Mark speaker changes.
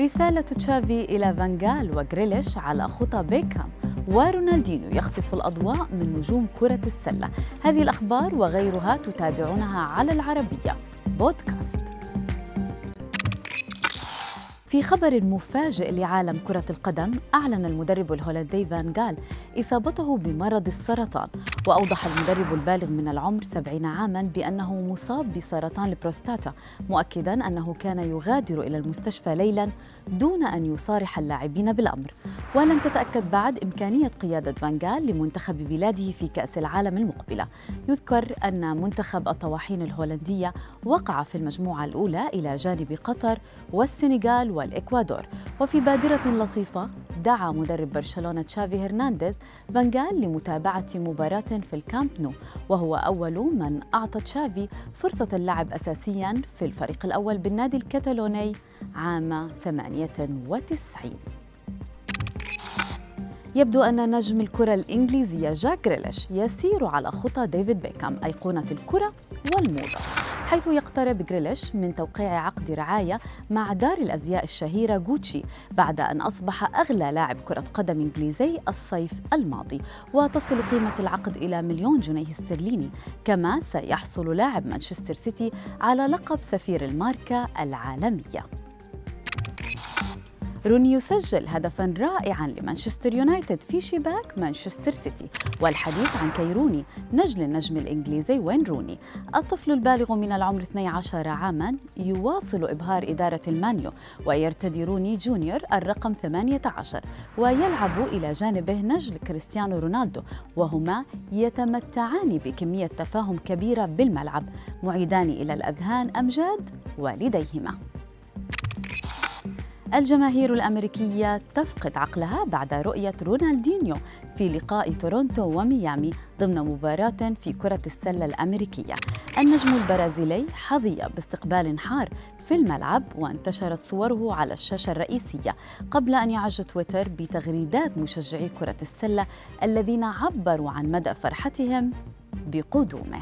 Speaker 1: رسالة تشافي إلى فانجال وغريليش على خطى بيكهام ورونالدينيو يخطف الأضواء من نجوم كرة السلة. هذه الأخبار وغيرها تتابعونها على العربية. بودكاست. في خبر مفاجئ لعالم كرة القدم أعلن المدرب الهولندي فان جال إصابته بمرض السرطان وأوضح المدرب البالغ من العمر 70 عاما بأنه مصاب بسرطان البروستاتا مؤكدا أنه كان يغادر إلى المستشفى ليلا دون أن يصارح اللاعبين بالأمر. ولم تتأكد بعد إمكانية قيادة فان غال لمنتخب بلاده في كأس العالم المقبلة. يذكر أن منتخب الطواحين الهولندية وقع في المجموعة الأولى إلى جانب قطر والسنغال والإكوادور. وفي بادرة لطيفة دعا مدرب برشلونة تشافي هرنانديز فان غال لمتابعة مباراة في الكامب نو وهو أول من أعطى تشافي فرصة اللعب أساسيا في الفريق الأول بالنادي الكتالوني عام 98 يبدو أن نجم الكرة الإنجليزية جاك ريليش يسير على خطى ديفيد بيكام أيقونة الكرة والموضة حيث يقترب جريليش من توقيع عقد رعاية مع دار الأزياء الشهيرة غوتشي بعد أن أصبح أغلى لاعب كرة قدم إنجليزي الصيف الماضي وتصل قيمة العقد إلى مليون جنيه استرليني كما سيحصل لاعب مانشستر سيتي على لقب سفير الماركة العالمية. روني يسجل هدفا رائعا لمانشستر يونايتد في شباك مانشستر سيتي. والحديث عن كاي روني نجل النجم الإنجليزي واين روني؟ الطفل البالغ من العمر 12 عاما يواصل إبهار إدارة المان يو ويرتدي روني جونيور الرقم 18 ويلعب إلى جانبه نجل كريستيانو رونالدو وهما يتمتعان بكمية تفاهم كبيرة بالملعب معيدان إلى الأذهان أمجاد والديهما. الجماهير الأمريكية تفقد عقلها بعد رؤية رونالدينيو في لقاء تورونتو وميامي ضمن مباراة في كرة السلة الأمريكية. النجم البرازيلي حظي باستقبال حار في الملعب وانتشرت صوره على الشاشة الرئيسية قبل أن يعج تويتر بتغريدات مشجعي كرة السلة الذين عبروا عن مدى فرحتهم بقدومه.